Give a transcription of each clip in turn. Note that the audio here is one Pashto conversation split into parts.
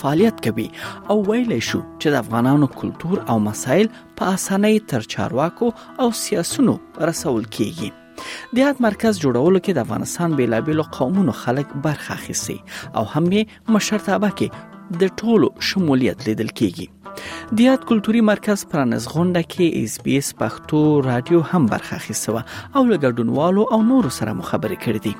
فعالیت کوي او ویلی شو چې د افغانانو کلچر او مسایل په اسانۍ تر چارواکو او سیاسونو رسول کیږي د یاد مرکز جوړولو کې د افغانستان بیلابیلو قومونو خلک برخه اخیسي او هم یې مشرتابه کې د ټولو شمولیت لیدل کیږي د یاد کلتوري مرکز پرانس غونډه کې اس بي اس پښتو رادیو هم برخه اخیسته او له ګډونوالو او نورو سره مخابره کړې دي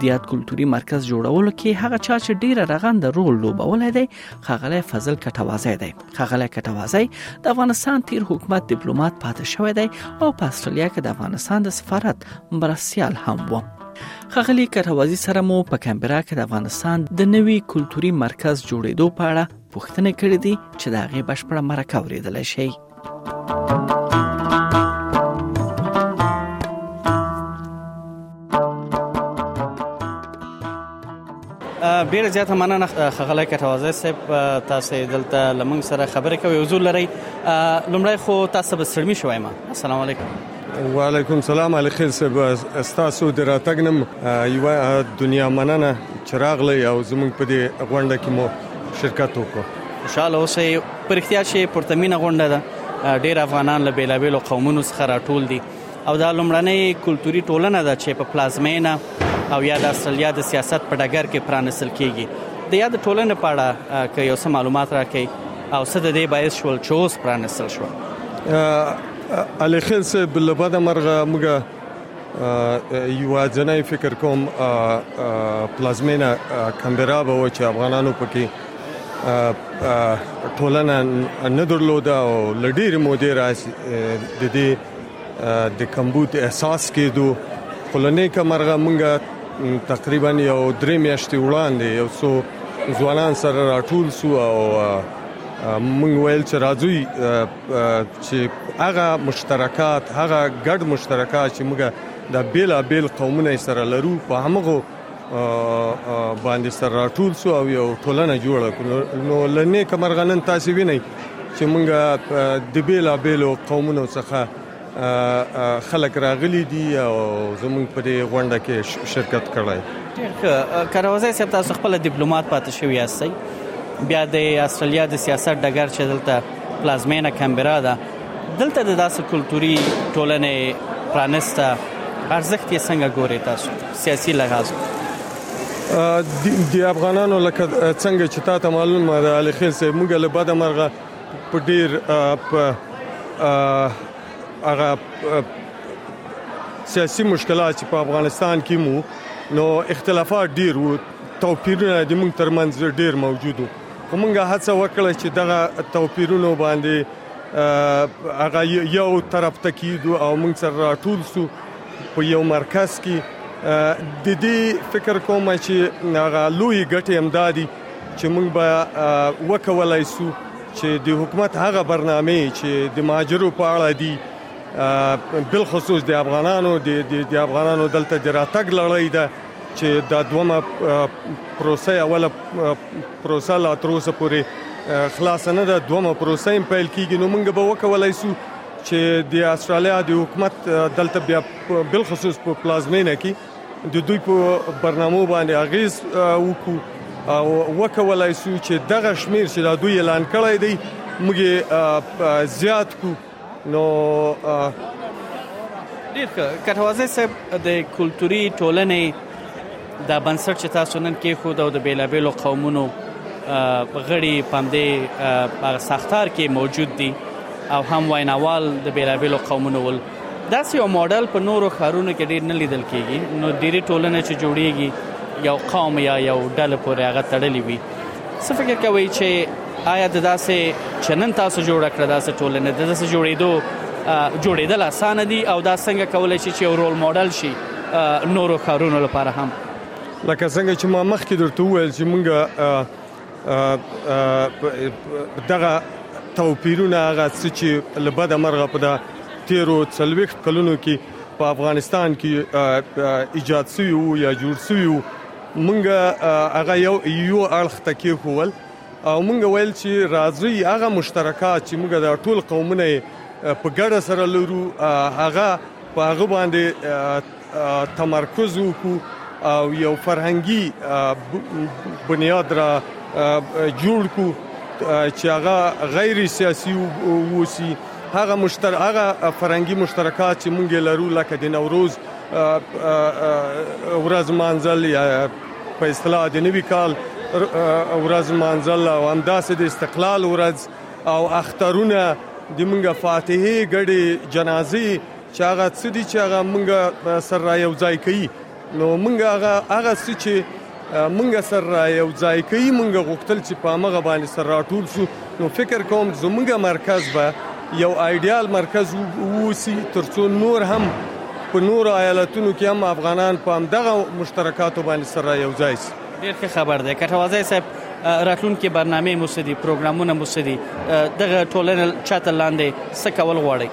د یاد کلتوري مرکز جوړولو کې هغه چا چې ډیره رغند رول لوبولای دی خغله فضل کټوازی دی خغله کټوازی د افغانستان تیر حکومت ډیپلوماټ پاتې شوی دی او په استرالیا کې د افغانستان د سفارت مرسیال هم و خغلی کټوازی سره مو په کمبرا کې د افغانستان د نوي کلتوري مرکز جوړېدو په اړه پوښتنه کړې دي چې دا غي بشپړه مرکه ورېدل شي ډیره زیاته مننه خغلای کټوازه صاحب تاسو دلته لمنګ سره خبرې کوي حضور لري لمړی خو تاسو به سړمی شوي ما السلام علیکم وعلیکم سلام علی خیر صاحب استاسو دراتګنم یو دنیا مننه چراغ لې او زمونږ په دې غونډه کې مو شرکت وکړو خوشاله اوسئ په رښتیا چې پورتمینه غونډه ده ډېر افغانان له بیلابیلو قومونو څخه راټول دي او دا لومړنۍ کلتوري ټولنه ده چې په پلازمینه او یا د استرالیا د سیاست په ډګر کې پرانستل کیږي د یاد ټولنې په اړه که یو څه معلومات راکړي او څه د دې باعث شول چې اوس پرانستل شو علي خیل صاحب لبد مرغه موږ یو ځنې فکر کوم پلازمینه کمبرا به و چې افغانانو پکې ټولنه نه درلوده او لډیر مودې راځي د دې د کمبود احساس کېدو خلنې کمرغه مونږه تقریبا یو درې میاشتې وړاندې یو څو ځوانان سره راټول سو او مونږ ویل چې راځي چې هغه مشترکات هغه ګډ مشترکات چې مونږه د بیلا بیل قومونه سره لرو په همغه باندې سره راټول سو او یو ټولنه جوړه کړو نو لنې کمرغنن تاسو وینئ چې مونږه د بیلا بیلو قومونو څخه خلک راغلي دي او زمونږ په دې غونډه کې شرکت کړی کروزه صاحب تاسو خپل ډیپلوماټ پاتې شوی یاستئ بیا د استرالیا د سیاست ډګر چې دلته پلازمینه کمبرا ده دلته د داسې کلتوري ټولنې پرانسته ارزښت یې څنګه ګوري تاسو سیاسي لحاظ د افغانانو لکه څنګه چې تاسو معلومه ده علي خیل صاحب موږ له بده مرغه په ډیر په هغه سیاسي مشکلات چې په افغانستان کې مو نو اختلافات ډیر وو توپیرونه د موږ ترمنځ ډیر موجود وو خو موږ هڅه وکړه چې دغه توپیرونه باندې هغه یو طرف ته کیدو او موږ سره راټول سو په یو مرکز کی د دې فکر کوم چې هغه لوی ګټې هم دادي چې موږ به وکولای شو چې د حکومت هغه برنامه چې د مهاجرو په اړه دي بل خصوص د افغانانو د افغانانو دلته د راتګ لړۍ ده چې دا دومره پروسه اوله پروسه لا تر اوسه پورې خلاص نه ده دومره پروسه هم پیل کیږي نو موږ به وکولای شو چې د استرالیا د حکومت دلته بیا بل خصوص په پلازمینه کې د دوی په برنامو باندې اغیز وکړو او وکولای شو چې دغه شمیر چې دا دوی اعلان کړی دی موږ زیات کو نو ډیر کټوازه صاحب د کلتوري ټولنې دا بنسټ چې تاسو نن کېښود او د بیلابیلو قومونو غړي پاندې هغه سختار کې موجود دي او هم ویناوال د بیلابیلو قومونو ول داسې یو ماډل په نورو خارونو کې ډیر نه لیدل کیږي نو ډیری ټولنه چې جوړیږي یو قوم یا یو ډله پورې هغه تړلې وي څه فکر کوي چې آیا د داسې چنن تاسو جوړ کړ داسې ټولنه د داسې جوړېدو جوړېدل اسانه دي او دا څنګه کولای شي چې یو رول ماډل شي نورو ښارونو لپاره هم. لکه څنګه چې ما مخکې درته وویل چې موږ دغه توپیرونه هغه څه چې له بده مرغه په دا تیرو څلويخت کلونو کې په افغانستان کې ایجاد شوی وو یا جوړ شوی وو مونږ هغه یو یو اړخ تکي خول او موږ ویل چې راځئ هغه مشترکات چې موږ د ټول قومونه په ګډه سره لرو هغه په هغه باندې تمرکز وکړو او یو فرهنګي بنیاد را جوړ کړو چې هغه غیر سیاسي ووسی هغه مشتر هغه فرهنګي مشترکات چې موږ لرو لکه د نوروز ورځ مانځل یا په اصطلاح د نوي کال ورځ مانځل او همداسې د استقلال ورځ او اخترونه د مونږه فاتحه ګډي جنازي چې هغه څه دي چې هغه مونږه سره یو ځای کوي نو مونږه هغه هغه څه چې مونږه سره یو ځای کوي مونږه غوښتل چې په هغه باندې سره راټول شو نو فکر کوم زموږ مرکز به یو ایډیال مرکز ووسی ترڅو نور هم په نور ایالتونو کې هم افغانان په همدغه مشترکاتو باندې سره یو ځای شي ډیر ښه خبر دی کټوازی صاحب راتلونکي برنامه مو سدي پروګرامونه مو سدي دغه ټولنه چاته لاندې څه کول غواړي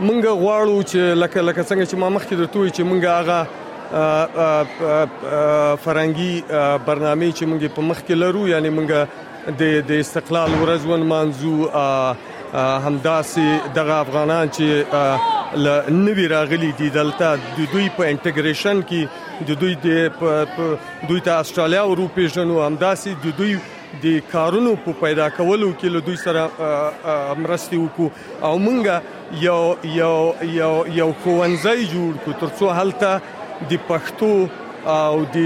مونږ غواړو چې لکه لکه څنګه چې ما مخکې درته وی چې مونږ هغه فرنګي برنامه چې مونږ په مخ کې لرو یعنی مونږ د د استقلال ورځ ونمانځو همداسې دغه افغانان چې ل نوی راغلي دي دلته د دوی په انټګریشن کې د دوی د دوی ته استرالیا او اروپا جنو همداسې د دوی د کارونو په پیدا کولو کې له دوی سره مرستي وکړو او مونږ یو یو یو یو ښوونځی جوړ کړو ترڅو هلته د پښتو او د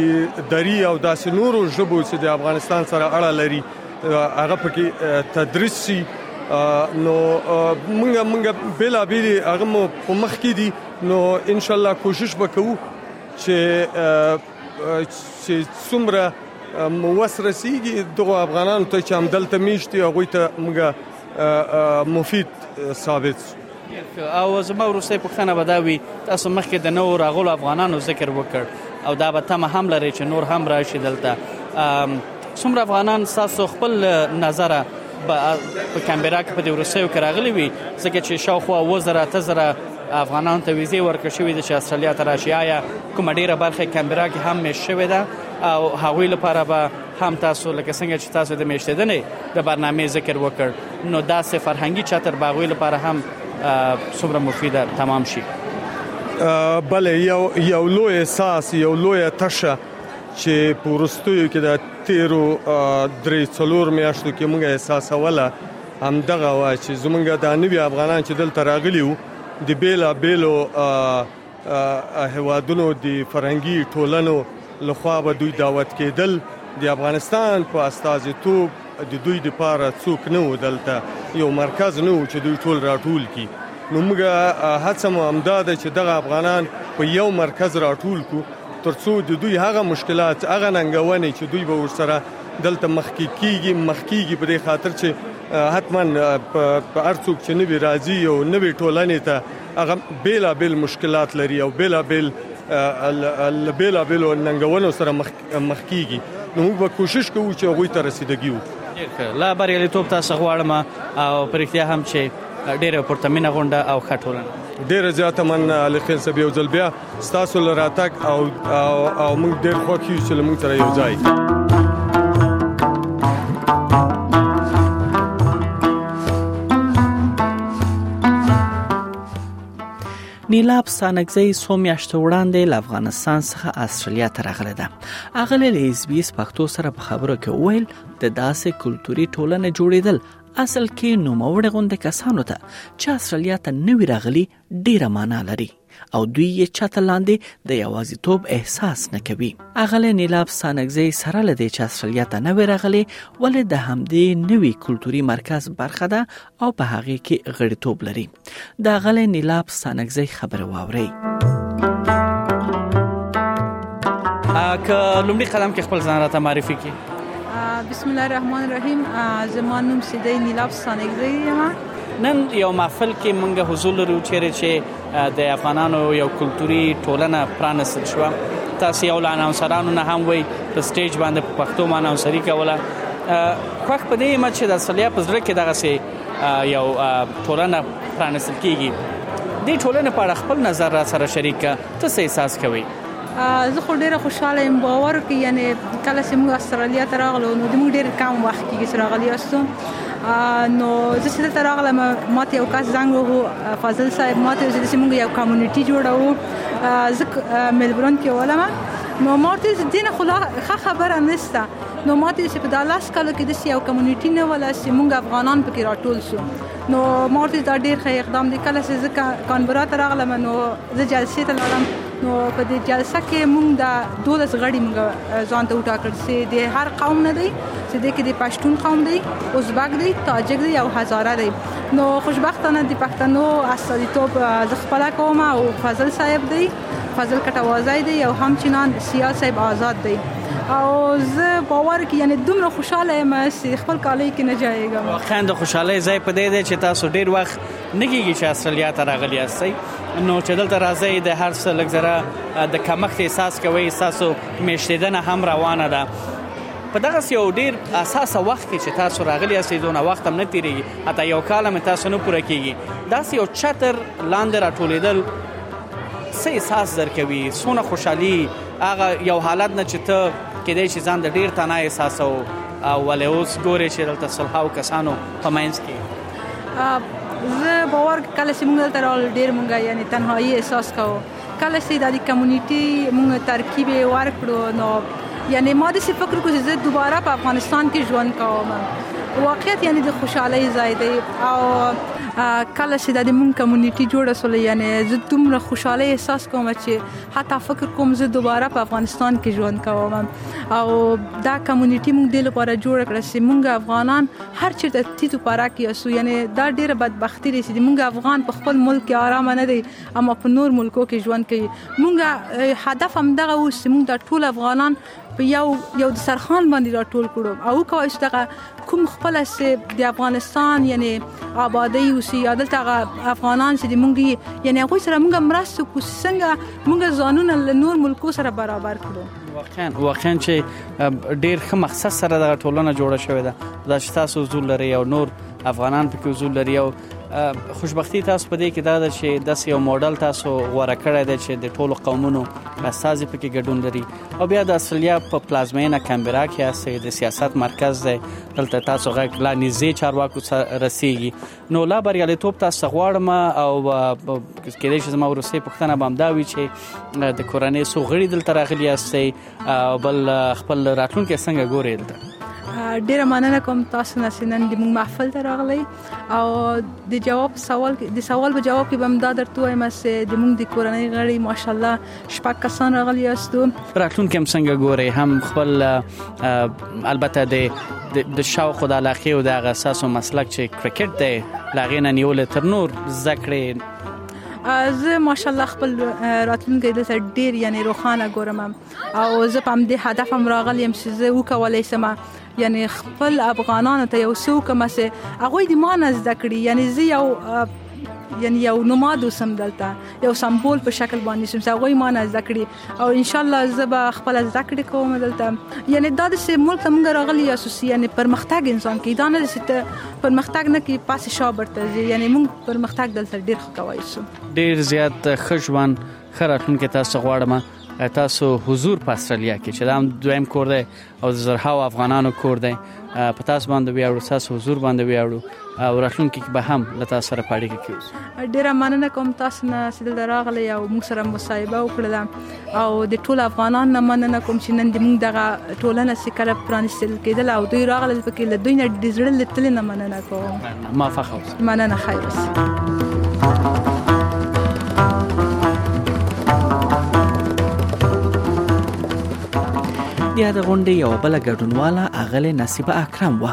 دری او داسې نورو ژبو چې د افغانستان سره اړه لري هغه پکې تدریس شي نو مونږه مونږه بلا بیل هغه مو په مخ کې دي نو ان شاء الله کوشش وکړو چې چې څومره مو وسرسیږي دغه افغانانو ته چې هم دلته میشتي هغه ته مونږه مفید ثابت سو او زما وروستۍ پوښتنه به دا وي تاسو مخکې د نو راغلو افغانانو ذکر وکړ او دا به تمه هم لري چې نور هم راشي دلته څومره افغانان تاسو خپل نظر په کمبرا کې په دې وروستیو کې راغلي وي ځکه چې شاوخوا وزره تزره افغانان ته ویزه ورکړ شوې ده چې استرالیا ته راشي آیا کوم ډیره برخه کمبرا کې هم مې شوې ده او هغوی لپاره به هم تاسو لکه څنګه چې تاسو د میشتیدنې د برنامه ذکر وکړ نو دا سه فرهنګي چتر باغوي لپاره هم څومره مفیده تمام شي بله یو یو لوی احساس یو لوی تشه چې پورستوي کې د تیرو درې څلور میاشتو کې موږ احساسوله هم دغه وا چې زمونږ د نوی افغانان چې دلته راغلي وو د بیلا بیلو هېوادونو د فرهنګي ټولنو لخوا به دوی دعوت کېدل د افغانستان په استازیتوب د دوی لپاره څوک نه و دلته یو مرکز نه و چې دوی ټول راټول کی نو موږ هڅه مو همدا ده چې دغه افغانان په یو مرکز راټول کو ترڅو د دوی هغه مشکلات هغه ننګونې چې دوی به ورسره دلته مخکې کیږي مخکېږي په دې خاطر چې حتمان په ارڅوک چې نوی راځي او نوی ټولنې ته هغه بیلا بیل مشکلات لري او بیلا بیل له بیلا بیلو ننګونو سره مخ مخ کیږي نو موږ به کوشش کوو چې هغه ته رسیدګي وکړو لا بریالیتوب تاسو غواړم او پرختیا هم چې ډیره پرتمینه غونډه او خټولنه ډیره زیاته مننه علي خیل صاحب یو ځل بیا ستاسو له راتګ او او موږ ډېر خوښ یو چې موږ سره یو ځای نیلاب سانکزی څو میاشتې وړاندې له افغانستان څخه استرالیا ته راغله ده هغه له اس بي اس پښتو سره په خبرو کې ویل د داسې کلتوري ټولنې جوړېدل اصل کې نوموړي غونډه کسانو ته چې استرالیا ته نوی راغلي ډیره معنا لري او دوی یې چاته لاندې د یوازیتوب احساس نه کوي اغله نیلاب سانګزی سره لدې چې استرالیا ته نه ورغلې ولې د همدې نوي کلتوري مرکز برخه ده او په هغه کې غړیتوب لري د اغله نیلاب سانګزی خبره واوري که لومړي قدم کې خپل ځان راته معرفي کړئ بسم الله الرحمن الرحیم زما نوم سیدی نیلاب سانګزی یم نن یو محفل کې مونږ حضور لرو چیرې چې د افغانانو یو کلتوري ټولنه پرانستل شو تاسو یو لانه انصارانو نه هم وای په سټیج باندې په پښتو باندې انصاری کوله خوښ په دې مچ د اصلیا په ځړه کې دغه سي یو ټولنه پرانستل کیږي د ټولنې په اړه خپل نظر را سره شریک ته څه احساس کوي زه خو ډیره خوشحاله یم باور وکړئ یعنی کله چې موږ استرالیا ته راغلو نو موږ ډیر کم وخت کیږي چې راغلي یاستو نو زه چې دلته راغلم ماته یو کس زنګ وهو فاضل صاحب ماته چې داسې موږ یو کمیونټي جوړو زه ملبورن کې ولمه نو ماته چې دین خو ښه خبره نشته نو ماته چې په دا لاس کالو کې داسې یو کمیونټي نه ولا چې موږ افغانان پکې راټول سو نو ماته دا ډیر ښه اقدام دی کله چې زه کانبرا ته راغلم نو زه جلسې ته لاړم نو په دې جلسه کې موږ د 12 غړي موږ ځان ته وټاکل سي د هر قوم نه دی چې د کې د پښتون قوم دی ازبک دی تاجک دی او هزاره دی نو خوشبختانه د پښتنو استادیتوب ز خپل کوم او فضل صاحب دی فضل کټوازی دی او همچنان سیا صاحب آزاد دی او زه باور کې یعنی دومره خوشاله یم چې خپل کالي کې نه جایګم واقعا د خوشاله ځای په دې دی چې تاسو ډیر وخت نګیږي چې استرالیا ته راغلی یاستئ نو چې دلته راځي د هر څه لګزره د کمښت احساس کوي تاسو میشتیدنه هم روانه ده په دغه یو ډیر اساسه وخت کې چې تاسو راغلی یاستئ دونه وخت هم نه تیریږي حتی یو کال هم تاسو نه پوره کیږي دا یو چتر لاندې راټولیدل څه احساس درکوي سونه خوشحالي هغه یو حالت نه چې ته کېدای شي ځان د ډیر تنه احساسو او ولې اوس ګورې چې دلته سلهاو کسانو په منځ کې زه باور کله چې موږ دلته راغلو ډیر موږ یعنی تنهایی احساس کوو کله چې د کمیونټي موږ ترکیب ورکړو نو یعنی ما د فکر کو چې زه دوباره په افغانستان کې ژوند کوم واقعیت یعنی د خوشحالي ځای دی او کله چې د موږ کمیونټي جوړه سول یعنی زه دومره خوشاله احساس کوم چې حتی فکر کوم زه دوباره په افغانستان کې ژوند کوم او دا کمیونټي موږ د لپاره جوړ کړ چې موږ افغانان هر چیرته تیتو پارا کې یاسو یعنی دا ډیره بدبختی لري چې مونږ افغان په خپل ملک کې آرام نه دی اما په نور ملکو کې ژوند کوي مونږ هدف هم دغه اوس چې مونږ د ټول افغانان په یو یو د سرخان باندې را ټول کړو او کوي چې دغه کوم خپل سه د افغانستان یعنی آبادی او سی عادت هغه افغانان چې مونږ یعنی هغه سره مونږ مرسته کو څنګه مونږ ځانونه نور ملکو سره برابر کړو واقعا واقعا چې ډیر ښه مقصد سره د ټولنه جوړه شوې ده دا چې تاسو حضور لري او نور افغانان پکې حضور لري او خوشبختی تاسو په دې کې دا ده چې د یو ماډل تاسو غوړه کړی دی چې د ټولو قومونو استازي پکې ګډون لري او بیا د استرالیا په پلازمینه کمبرا کې هسته د سیاست مرکز دی دلته تاسو غږ لا نږدې چارواکو سره رسیږي نو لا بریالیتوب تاسو ته غواړم او کېدای شي زما ورسې پښتنه بام دا وی چې د کورنۍ سو غړي دلته راغلي یاستي او بل خپل راتلونکي څنګه ګوري دلته ډیره مننه کوم تاسو نه سنن د موږ محفل ته راغلی او د جواب سوال د سوال په جواب کې بم دا درته وایم چې د موږ د کورنۍ غړي ماشالله شپږ کسان راغلي یاستو راتلونکي هم څنګه ګوري هم خپل البته د د شاو خدا علاقه او د اساسو مسلک چې کرکټ دی لاغې نه نیول تر نور زکړې زه ماشاالله خپل راتلونکی د ډیر یعنی روخانه ګورم او زه په دې هدف هم راغلی يم چې زه وکولای سم یعنی خپل افغانانو ته یو څوک مسه هغه د مان از دکړي یعنی زه یو یعنی یو نماد وسم دلته یو سمبول په شکل باندې شم چې هغه مان از دکړي او ان شاء الله زه به خپل از دکړي کوم دلته یعنی دا د ملک موږ راغلی یا سوسی یعنی پرمختګ انسان کې دا نه چې پرمختګ نه کې پاس شاه برته یعنی موږ پرمختګ دلته ډیر ښه کوي شو ډیر زیات خشوان خراتون کې تاسو غواړم تاسو حضور په استرالیا کې چې دا دویم کور دی او د زرهاو افغانانو کور دی په تاسو باندې ویاړو تاسو حضور باندې ویاړو او راتلونکي کې به هم له تاسو سره پاړې کې اوسو ډیره مننه کوم تاسو نه سیدل دراغلی او موږ سره مصاحبه وکړه او د ټول افغانان نه مننه کوم چې نن د موږ دغه ټولنه سکره پرانستل کېدل او دوی راغلل پکې له دوی نه د زړه لتل نه مننه کوم ما فخر مننه خیر اوسې. د یادې غونډې یوه بله ګډونواله اغلې نصیبه اکرم وه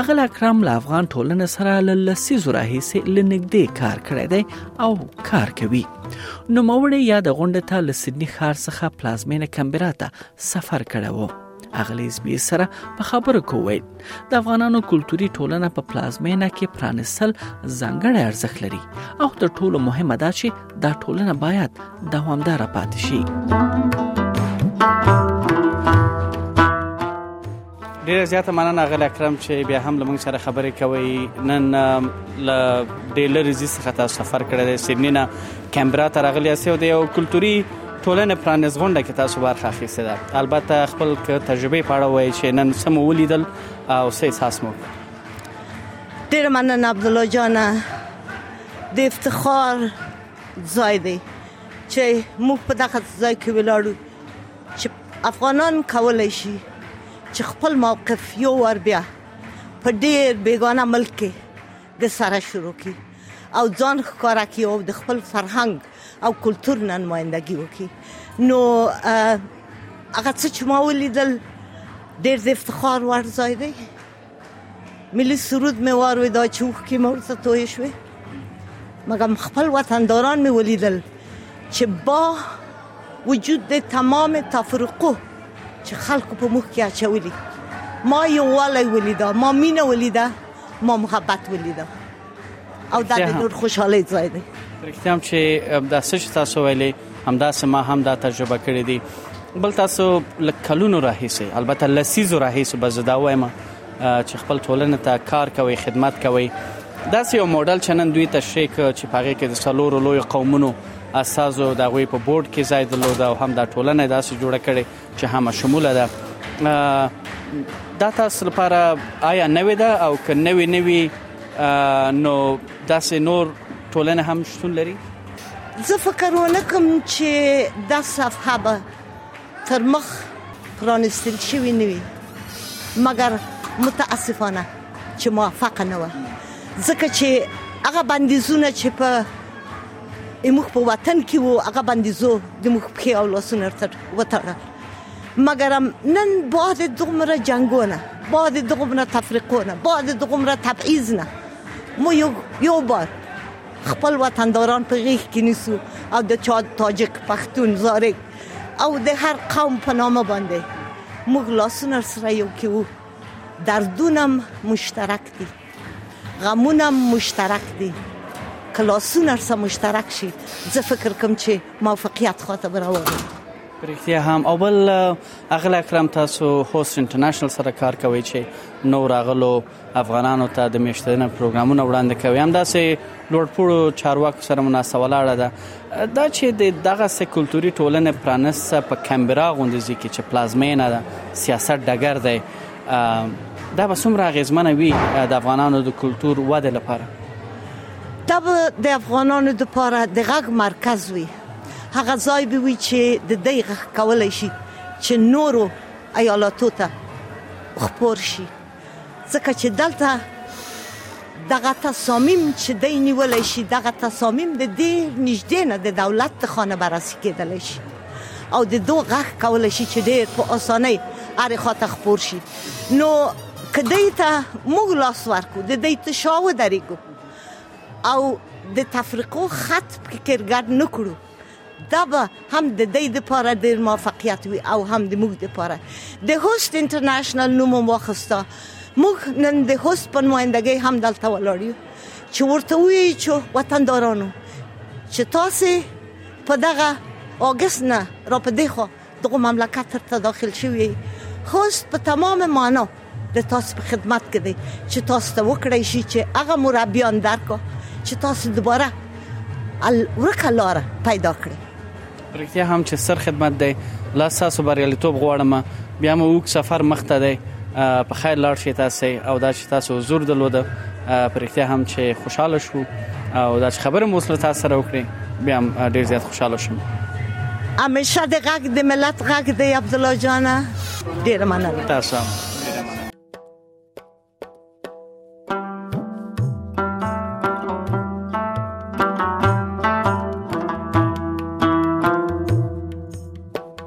اغل اکرم له افغان ټولنې سره له لسیزو راهیسې له نږدې کار کړی دی او کار کوي نوموړې یادې غونډې ته له سیدني ښار څخه پلازمینه کمبرا ته سفر کړی و اغلی اس بي سره په خبرو کې وویل د افغانانو کلتوري ټولنه په پلازمینه کې پرانسل ځانګړی ارزښت لري او تر ټولو مهمه ده چې دا ټولنه باید دوامدار پاتې شي ډیره زیاته مننه غل اکرم چې بیا هم لمونږ سره خبرې کوي نن ل ډیلر زی څخه تاسو سفر کړی دی سیدنی نه کمبرا ته راغلی یاست او د یو کلتوري ټولنې پرانیز غونډه کې تاسو برخه اخیستې ده البته خپل تجربه په اړه وایي چې نن سم ولیدل او څه احساس مو ډیر مننه عبد الله جان د افتخار ځای دی چې موږ په دغه ځای کې ولاړو چې افغانان کولای شي چې خپل موقف یو ور بیا په ډیر بیگانه ملک کې د سره شروع کړي او ځان ښکاره کړي او د خپل فرهنګ او کلتور نه نمایندګي وکړي نو هغه څه چې ما ولیدل ډېر د افتخار وړ ځای دی ملي سرود مې واروي دا چې وښکي مور ته توې شوې مګم خپل وطنداران مې ولیدل چې با وجود د تمام تفرقو چې خلکو په مخ کې اچولي ما یو والی ولیدا ما مینه ولیدا ما محبت ولیدم او دا د نور خوشحالي ځای دی رښتیا هم چې دا څه چې تاسو ویلې همدا سما هم دا تجربه کړې دي بل تاسو لکلونو راهیسي البته لسیزو راهیسي به زدا وایم چې خپل ټولنه ته کار کوي خدمت کوي دا سه یو ماډل چنن دوی تشریح چې پاره کې د سلورو لوی قومونو اساسو د غوي په بورډ کې ځای درلود او هم دا ټولنه داسې جوړه کړي چې همه شموله ده دا تاسو لپاره آیا نوې ده او که نوې نوې نو داسې نور ټولنه هم شتون لري زه فکر ونکم چې دا صفحه به تر مخ پرانستل شوی نه وي مګر متاسفانه چې موافق نه و ځکه چې هغه بندیزونه چې په موږ په وطن کې وو هغه بندیزو د موږ په او لاسونو تر وتړل مګرم نن بعد دومره جنگونه بعد دومره تفریقونه بعد دومره تبعیض نه مو یو یو بار خپل وطنداران په غیږ کې نیسو او د چاد تاجک پښتون زارک او د هر قوم په نامه باندې موږ لاسونه سره یو کې وو دردونم مشترک دي غمونم مشترک دي کلاسونه سره مشترک شي زه فکر کوم چې موفقیت خواته براوړي په رښتیا هم او بل اغل اکرم تاسو هوست انټرنیشنل سره کار کوي چې نو راغلو افغانانو ته د میشتنه پروګرامونه وړاندې کوي هم داسې لوړپوړو چارواکو سره مناسبه ولاړه ده دا چې د دغه سکولتوري ټولنې پرانسته په کمبرا غونډه ځکه چې پلازمینه ده سیاست ډګر دی دا به څومره غیزمنه وي د افغانانو د کلچر وده لپاره دا به د افغانانو لپاره د غږ مرکز وي هغه ځای به وي چې د دې غږ کولای شي چې نورو ایالاتو ته خپور شي ځکه چې دلته دغه تصامیم چې د نیول شي دغه تصامیم د دې نږدې نه د دولت د خانه بررسي کېدل شي او د دوه غږ کول شي چې ډېر په اسانۍ هر خاطر خپور شي نو که دی ته موږ لاس ورکو د دی تشا ودرېږو او د تفرقو خط پکې کرګډ نه کړو دا به هم د دې لپاره ډېر موفقیت وي او هم د موږ لپاره د هوست انټرنیشنل نوم واخسته موږ نن د هوست په نمائندګۍ هم دلته ولاړ یو چې ورته وی چې وطندارانو چې تاسو په دغه اگست نه را په دې خو دغه مملکت ته ته داخل شوی یی هوست په تمام معنا د تاسو په خدمت کې دی چې تاسو ته وکړی شي چې هغه مربیان درکو چې تاسو دوباره ورکه لار پیدا کړئ رښتیا هم چې سر خدمت دی لا ساسو بریالیتوب غواړم بیا مو وک سفر مخته دی په خیر لاړ شي تاسو او دا چې تاسو حضور درلود پر اړتیا هم چې خوشاله شو او دا چې خبره مو سره تاسو سره وکړي بیا ډیر زیات خوشاله شم. همیشه د غږ د ملت غږ دی عبدالله جانه ډیر مننه تاسو هم ډیر مننه